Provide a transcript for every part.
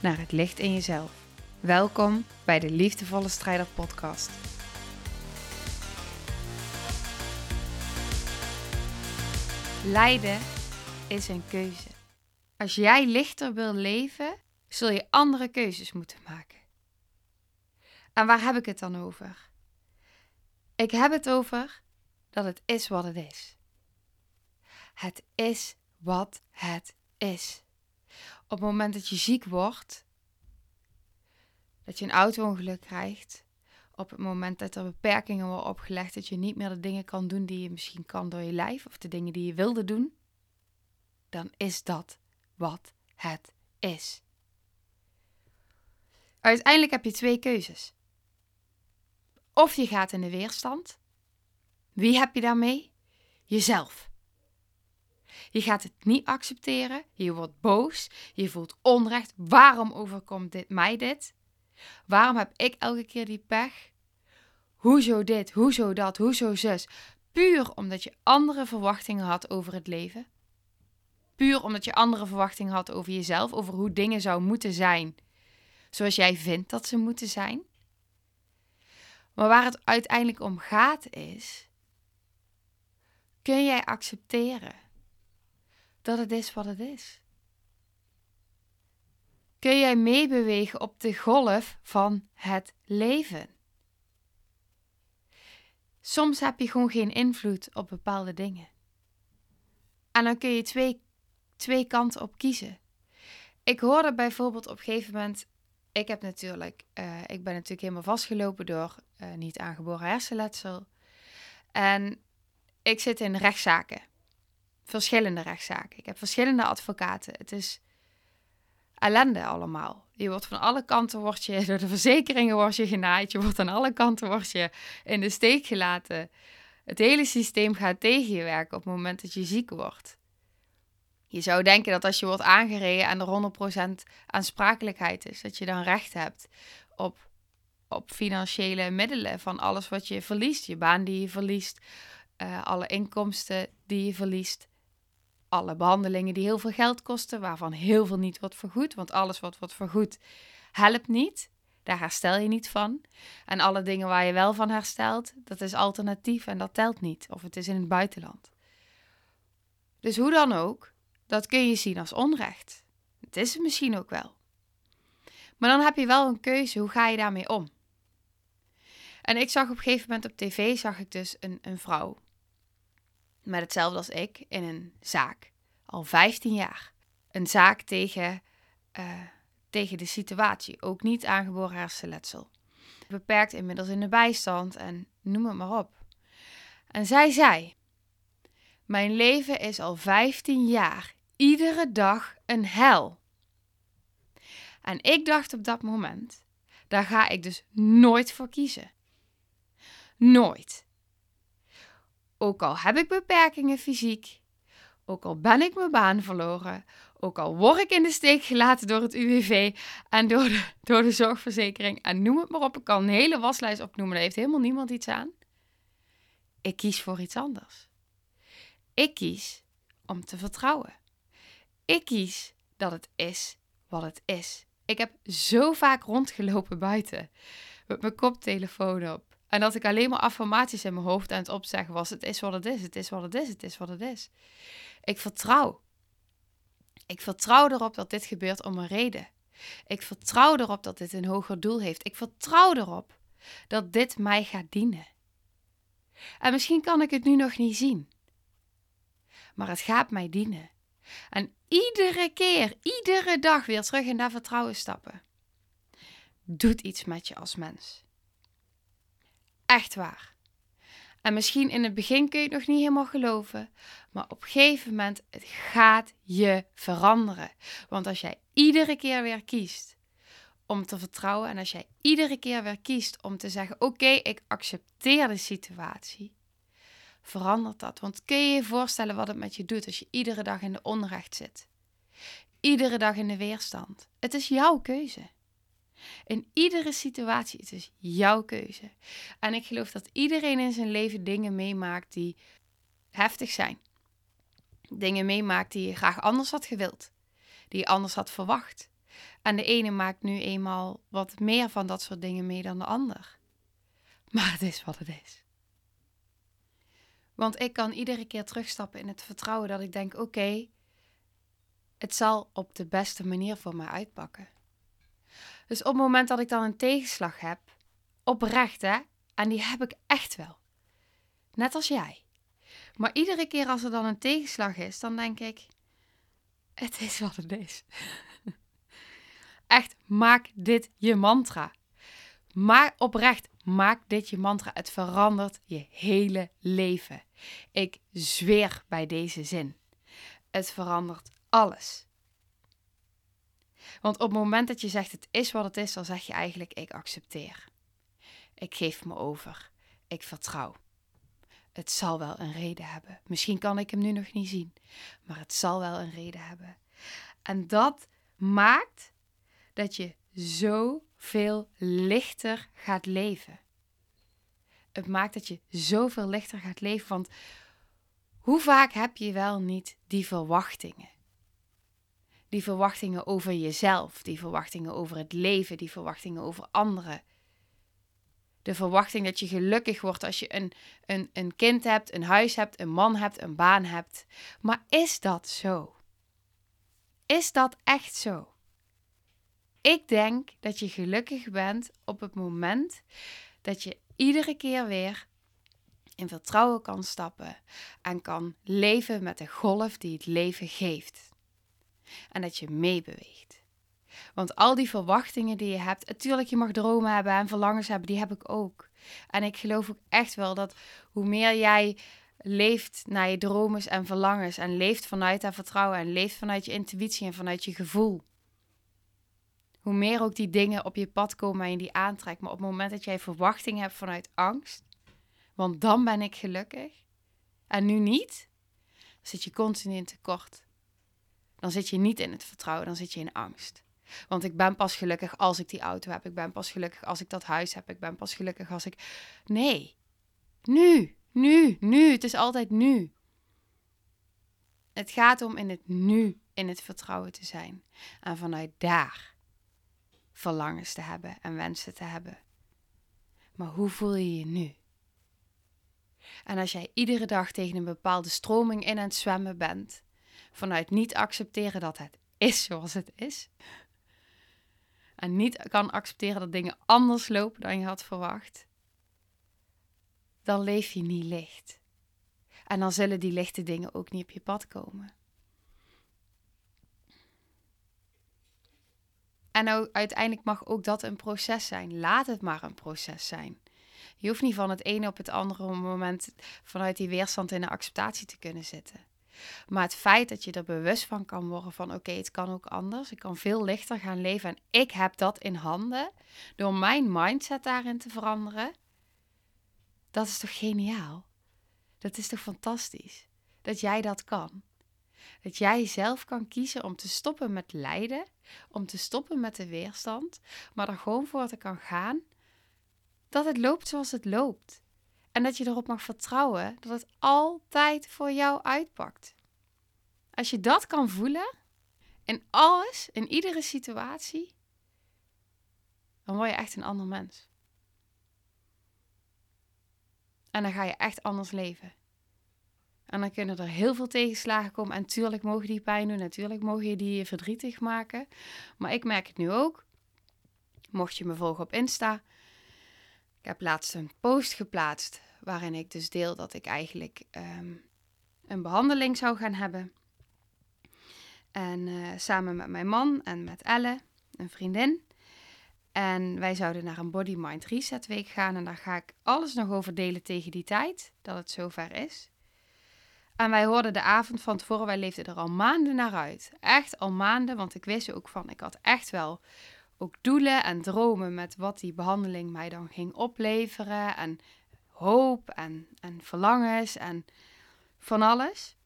naar het licht in jezelf. Welkom bij de Liefdevolle Strijder Podcast. Lijden is een keuze. Als jij lichter wil leven, zul je andere keuzes moeten maken. En waar heb ik het dan over? Ik heb het over dat het is wat het is. Het is wat het is. Op het moment dat je ziek wordt, dat je een auto-ongeluk krijgt, op het moment dat er beperkingen worden opgelegd, dat je niet meer de dingen kan doen die je misschien kan door je lijf of de dingen die je wilde doen, dan is dat wat het is. Uiteindelijk heb je twee keuzes. Of je gaat in de weerstand. Wie heb je daarmee? Jezelf. Je gaat het niet accepteren. Je wordt boos. Je voelt onrecht. Waarom overkomt dit mij dit? Waarom heb ik elke keer die pech? Hoezo dit? Hoezo dat? Hoezo zus? Puur omdat je andere verwachtingen had over het leven. Puur omdat je andere verwachtingen had over jezelf, over hoe dingen zou moeten zijn zoals jij vindt dat ze moeten zijn. Maar waar het uiteindelijk om gaat is: kun jij accepteren dat het is wat het is? Kun jij meebewegen op de golf van het leven? Soms heb je gewoon geen invloed op bepaalde dingen. En dan kun je twee, twee kanten op kiezen. Ik hoorde bijvoorbeeld op een gegeven moment. Ik heb natuurlijk, uh, ik ben natuurlijk helemaal vastgelopen door uh, niet aangeboren hersenletsel. En ik zit in rechtszaken. Verschillende rechtszaken. Ik heb verschillende advocaten. Het is ellende allemaal. Je wordt van alle kanten wordt je, door de verzekeringen wordt je genaaid. Je wordt aan alle kanten wordt je in de steek gelaten. Het hele systeem gaat tegen je werken op het moment dat je ziek wordt. Je zou denken dat als je wordt aangereden en er 100% aansprakelijkheid is, dat je dan recht hebt op, op financiële middelen van alles wat je verliest. Je baan die je verliest, uh, alle inkomsten die je verliest alle behandelingen die heel veel geld kosten, waarvan heel veel niet wordt vergoed. Want alles wat wordt vergoed helpt niet. Daar herstel je niet van. En alle dingen waar je wel van herstelt, dat is alternatief en dat telt niet. Of het is in het buitenland. Dus hoe dan ook, dat kun je zien als onrecht. Het is het misschien ook wel. Maar dan heb je wel een keuze, hoe ga je daarmee om? En ik zag op een gegeven moment op tv, zag ik dus een, een vrouw met hetzelfde als ik in een zaak. Al 15 jaar. Een zaak tegen, uh, tegen de situatie. Ook niet aangeboren hersenletsel. Beperkt inmiddels in de bijstand en noem het maar op. En zij zei: Mijn leven is al 15 jaar iedere dag een hel. En ik dacht op dat moment: daar ga ik dus nooit voor kiezen. Nooit. Ook al heb ik beperkingen fysiek, ook al ben ik mijn baan verloren, ook al word ik in de steek gelaten door het UWV en door de, door de zorgverzekering en noem het maar op, ik kan een hele waslijst opnoemen, daar heeft helemaal niemand iets aan. Ik kies voor iets anders. Ik kies om te vertrouwen. Ik kies dat het is wat het is. Ik heb zo vaak rondgelopen buiten met mijn koptelefoon op. En dat ik alleen maar affirmaties in mijn hoofd aan het opzeggen was. Het is wat het is, het is wat het is, het is wat het is. Ik vertrouw. Ik vertrouw erop dat dit gebeurt om een reden. Ik vertrouw erop dat dit een hoger doel heeft. Ik vertrouw erop dat dit mij gaat dienen. En misschien kan ik het nu nog niet zien. Maar het gaat mij dienen. En iedere keer, iedere dag weer terug in dat vertrouwen stappen. Doet iets met je als mens. Echt waar. En misschien in het begin kun je het nog niet helemaal geloven. Maar op een gegeven moment, het gaat je veranderen. Want als jij iedere keer weer kiest om te vertrouwen. En als jij iedere keer weer kiest om te zeggen: Oké, ik accepteer de situatie. Verandert dat? Want kun je je voorstellen wat het met je doet als je iedere dag in de onrecht zit? Iedere dag in de weerstand. Het is jouw keuze. In iedere situatie, het is jouw keuze. En ik geloof dat iedereen in zijn leven dingen meemaakt die heftig zijn. Dingen meemaakt die je graag anders had gewild, die je anders had verwacht. En de ene maakt nu eenmaal wat meer van dat soort dingen mee dan de ander. Maar het is wat het is. Want ik kan iedere keer terugstappen in het vertrouwen dat ik denk: oké, het zal op de beste manier voor mij uitpakken. Dus op het moment dat ik dan een tegenslag heb, oprecht hè, en die heb ik echt wel. Net als jij. Maar iedere keer als er dan een tegenslag is, dan denk ik: het is wat het is. Echt, maak dit je mantra. Maar oprecht, maak dit je mantra. Het verandert je hele leven. Ik zweer bij deze zin. Het verandert alles. Want op het moment dat je zegt het is wat het is, dan zeg je eigenlijk ik accepteer. Ik geef me over. Ik vertrouw. Het zal wel een reden hebben. Misschien kan ik hem nu nog niet zien, maar het zal wel een reden hebben. En dat maakt dat je zoveel lichter gaat leven. Het maakt dat je zoveel lichter gaat leven. Want hoe vaak heb je wel niet die verwachtingen? Die verwachtingen over jezelf, die verwachtingen over het leven, die verwachtingen over anderen. De verwachting dat je gelukkig wordt als je een, een, een kind hebt, een huis hebt, een man hebt, een baan hebt. Maar is dat zo? Is dat echt zo? Ik denk dat je gelukkig bent op het moment dat je iedere keer weer in vertrouwen kan stappen en kan leven met de golf die het leven geeft. En dat je meebeweegt. Want al die verwachtingen die je hebt, natuurlijk je mag dromen hebben en verlangens hebben, die heb ik ook. En ik geloof ook echt wel dat hoe meer jij leeft naar je dromen en verlangens en leeft vanuit dat vertrouwen en leeft vanuit je intuïtie en vanuit je gevoel, hoe meer ook die dingen op je pad komen en je die aantrekt. Maar op het moment dat jij verwachting hebt vanuit angst, want dan ben ik gelukkig, en nu niet, zit je continu in tekort. Dan zit je niet in het vertrouwen, dan zit je in angst. Want ik ben pas gelukkig als ik die auto heb. Ik ben pas gelukkig als ik dat huis heb. Ik ben pas gelukkig als ik. Nee. Nu, nu, nu. Het is altijd nu. Het gaat om in het nu in het vertrouwen te zijn. En vanuit daar verlangens te hebben en wensen te hebben. Maar hoe voel je je nu? En als jij iedere dag tegen een bepaalde stroming in aan het zwemmen bent, vanuit niet accepteren dat het is zoals het is, en niet kan accepteren dat dingen anders lopen dan je had verwacht, dan leef je niet licht. En dan zullen die lichte dingen ook niet op je pad komen. En nou, uiteindelijk mag ook dat een proces zijn. Laat het maar een proces zijn. Je hoeft niet van het ene op het andere moment vanuit die weerstand in de acceptatie te kunnen zitten. Maar het feit dat je er bewust van kan worden van oké, het kan ook anders. Ik kan veel lichter gaan leven en ik heb dat in handen. Door mijn mindset daarin te veranderen. Dat is toch geniaal? Dat is toch fantastisch? Dat jij dat kan. Dat jij zelf kan kiezen om te stoppen met lijden, om te stoppen met de weerstand, maar er gewoon voor te kan gaan dat het loopt zoals het loopt. En dat je erop mag vertrouwen dat het altijd voor jou uitpakt. Als je dat kan voelen, in alles, in iedere situatie, dan word je echt een ander mens. En dan ga je echt anders leven. En dan kunnen er heel veel tegenslagen komen. En natuurlijk mogen die pijn doen. Natuurlijk mogen je die verdrietig maken. Maar ik merk het nu ook. Mocht je me volgen op Insta. Ik heb laatst een post geplaatst. Waarin ik dus deel dat ik eigenlijk ehm, een behandeling zou gaan hebben. En uh, samen met mijn man en met Elle, een vriendin. En wij zouden naar een Body Mind Reset Week gaan. En daar ga ik alles nog over delen tegen die tijd, dat het zover is. En wij hoorden de avond van tevoren, wij leefden er al maanden naar uit. Echt al maanden, want ik wist ook van, ik had echt wel ook doelen en dromen met wat die behandeling mij dan ging opleveren. En hoop en, en verlangens en van alles.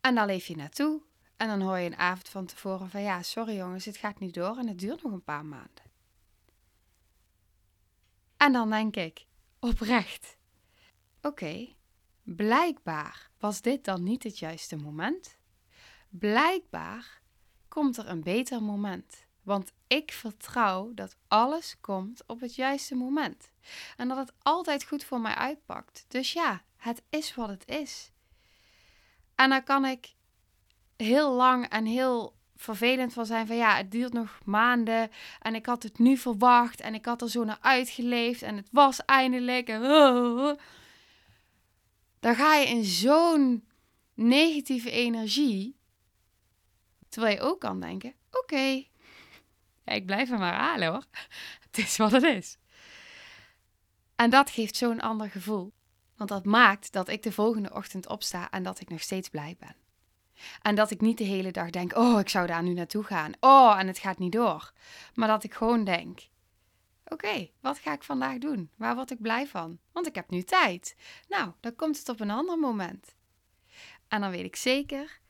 En dan leef je naartoe. En dan hoor je een avond van tevoren van ja, sorry jongens, het gaat niet door en het duurt nog een paar maanden. En dan denk ik, oprecht, oké, blijkbaar was dit dan niet het juiste moment. Blijkbaar komt er een beter moment. Want ik vertrouw dat alles komt op het juiste moment. En dat het altijd goed voor mij uitpakt. Dus ja, het is wat het is. En dan kan ik heel lang en heel vervelend van zijn van ja, het duurt nog maanden en ik had het nu verwacht en ik had er zo naar uitgeleefd en het was eindelijk. En, Dan ga je in zo'n negatieve energie, terwijl je ook kan denken, oké, ik blijf er maar halen hoor. Het is wat het is. En dat geeft zo'n ander gevoel. Want dat maakt dat ik de volgende ochtend opsta en dat ik nog steeds blij ben. En dat ik niet de hele dag denk: oh, ik zou daar nu naartoe gaan. Oh, en het gaat niet door. Maar dat ik gewoon denk: oké, wat ga ik vandaag doen? Waar word ik blij van? Want ik heb nu tijd. Nou, dan komt het op een ander moment. En dan weet ik zeker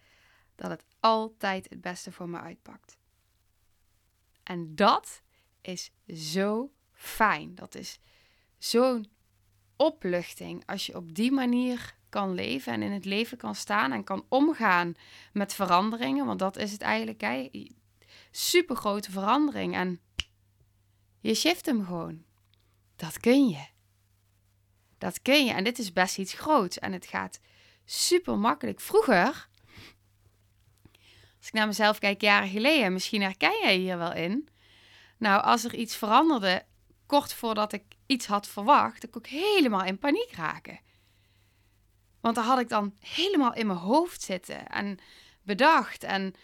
dat het altijd het beste voor me uitpakt. En dat is zo fijn. Dat is zo'n opluchting als je op die manier kan leven en in het leven kan staan en kan omgaan met veranderingen. Want dat is het eigenlijk. Hè? Super grote verandering. En je shift hem gewoon. Dat kun je. Dat kun je. En dit is best iets groots. En het gaat super makkelijk. Vroeger als ik naar mezelf kijk jaren geleden, misschien herken jij hier wel in. Nou, als er iets veranderde, kort voordat ik iets had verwacht, ik helemaal in paniek raken. Want dan had ik dan helemaal in mijn hoofd zitten en bedacht. En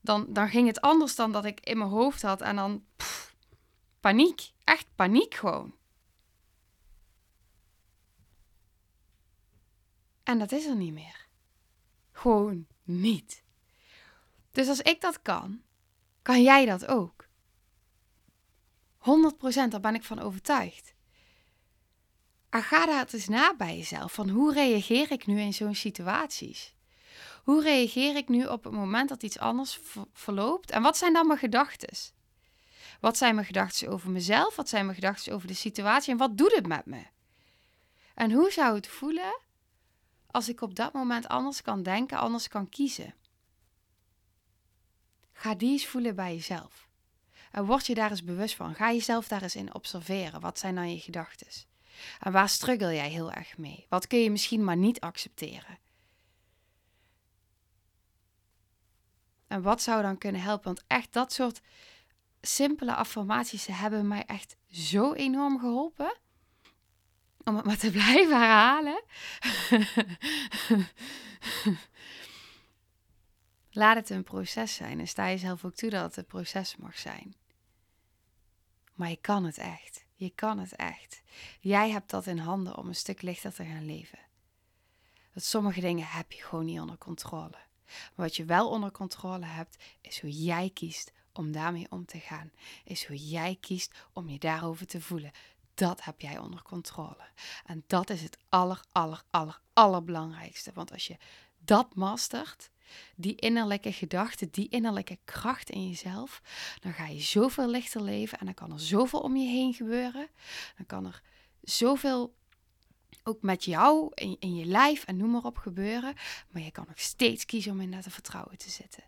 dan, dan ging het anders dan dat ik in mijn hoofd had. En dan paniek. Echt paniek gewoon. En dat is er niet meer. Gewoon niet. Dus als ik dat kan, kan jij dat ook. 100% daar ben ik van overtuigd. En ga daar eens na bij jezelf. Van hoe reageer ik nu in zo'n situaties? Hoe reageer ik nu op het moment dat iets anders verloopt? En wat zijn dan mijn gedachten? Wat zijn mijn gedachten over mezelf? Wat zijn mijn gedachten over de situatie? En wat doet het met me? En hoe zou het voelen als ik op dat moment anders kan denken, anders kan kiezen? Ga die eens voelen bij jezelf. En word je daar eens bewust van. Ga jezelf daar eens in observeren. Wat zijn dan je gedachten? En waar struggle jij heel erg mee? Wat kun je misschien maar niet accepteren? En wat zou dan kunnen helpen? Want echt dat soort simpele affirmaties hebben mij echt zo enorm geholpen. Om het maar te blijven herhalen. Laat het een proces zijn en sta jezelf ook toe dat het een proces mag zijn. Maar je kan het echt. Je kan het echt. Jij hebt dat in handen om een stuk lichter te gaan leven. Dat sommige dingen heb je gewoon niet onder controle. Maar wat je wel onder controle hebt, is hoe jij kiest om daarmee om te gaan. Is hoe jij kiest om je daarover te voelen. Dat heb jij onder controle. En dat is het aller, aller, aller, allerbelangrijkste. Want als je dat mastert, die innerlijke gedachte, die innerlijke kracht in jezelf, dan ga je zoveel lichter leven en dan kan er zoveel om je heen gebeuren. Dan kan er zoveel ook met jou in, in je lijf en noem maar op gebeuren. Maar je kan nog steeds kiezen om in dat vertrouwen te zitten.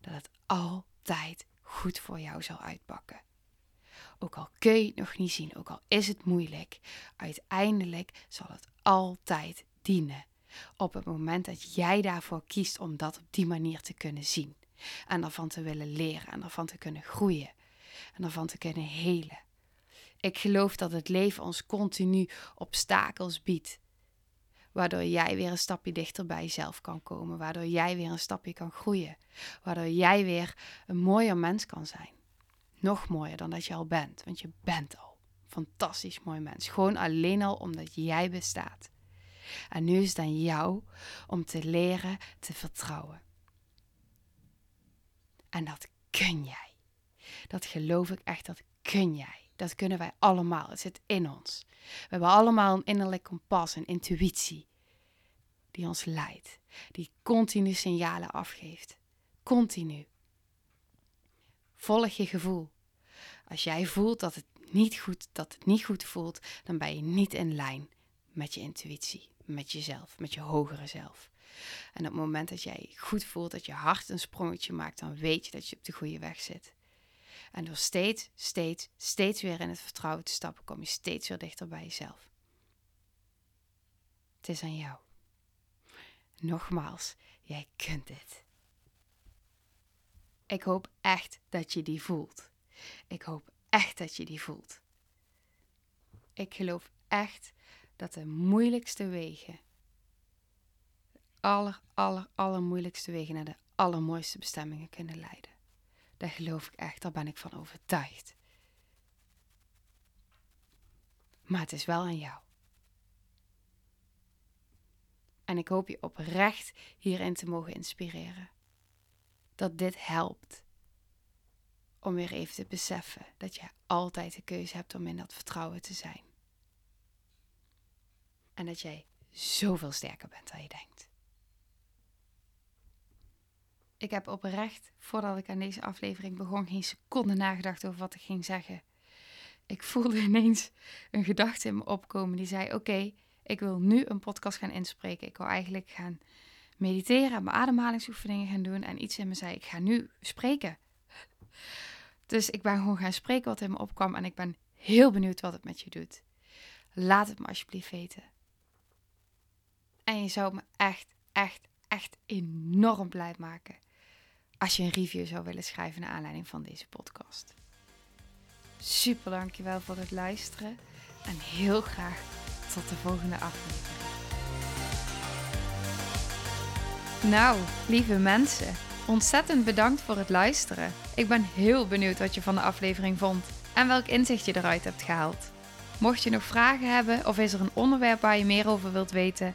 Dat het altijd goed voor jou zal uitpakken. Ook al kun je het nog niet zien, ook al is het moeilijk, uiteindelijk zal het altijd dienen op het moment dat jij daarvoor kiest om dat op die manier te kunnen zien. En daarvan te willen leren en daarvan te kunnen groeien. En daarvan te kunnen helen. Ik geloof dat het leven ons continu obstakels biedt. Waardoor jij weer een stapje dichter bij jezelf kan komen. Waardoor jij weer een stapje kan groeien. Waardoor jij weer een mooier mens kan zijn. Nog mooier dan dat je al bent, want je bent al. Fantastisch mooi mens. Gewoon alleen al omdat jij bestaat. En nu is het aan jou om te leren te vertrouwen. En dat kun jij. Dat geloof ik echt, dat kun jij. Dat kunnen wij allemaal. Het zit in ons. We hebben allemaal een innerlijk kompas, een intuïtie die ons leidt, die continu signalen afgeeft. Continu. Volg je gevoel. Als jij voelt dat het niet goed, dat het niet goed voelt, dan ben je niet in lijn met je intuïtie, met jezelf, met je hogere zelf. En op het moment dat jij goed voelt, dat je hart een sprongetje maakt, dan weet je dat je op de goede weg zit. En door steeds, steeds, steeds weer in het vertrouwen te stappen, kom je steeds weer dichter bij jezelf. Het is aan jou. Nogmaals, jij kunt dit. Ik hoop echt dat je die voelt. Ik hoop echt dat je die voelt. Ik geloof echt dat de moeilijkste wegen, de aller, aller, allermoeilijkste wegen naar de allermooiste bestemmingen kunnen leiden. Daar geloof ik echt, daar ben ik van overtuigd. Maar het is wel aan jou. En ik hoop je oprecht hierin te mogen inspireren. Dat dit helpt. Om weer even te beseffen dat je altijd de keuze hebt om in dat vertrouwen te zijn. En dat jij zoveel sterker bent dan je denkt. Ik heb oprecht, voordat ik aan deze aflevering begon, geen seconde nagedacht over wat ik ging zeggen. Ik voelde ineens een gedachte in me opkomen die zei: Oké, ik wil nu een podcast gaan inspreken. Ik wil eigenlijk gaan mediteren, mijn ademhalingsoefeningen gaan doen. En iets in me zei: Ik ga nu spreken. Dus ik ben gewoon gaan spreken wat in me opkwam. En ik ben heel benieuwd wat het met je doet. Laat het me alsjeblieft weten. En je zou me echt, echt, echt enorm blij maken als je een review zou willen schrijven naar aanleiding van deze podcast. Super dankjewel voor het luisteren en heel graag tot de volgende aflevering. Nou, lieve mensen, ontzettend bedankt voor het luisteren. Ik ben heel benieuwd wat je van de aflevering vond en welk inzicht je eruit hebt gehaald. Mocht je nog vragen hebben of is er een onderwerp waar je meer over wilt weten,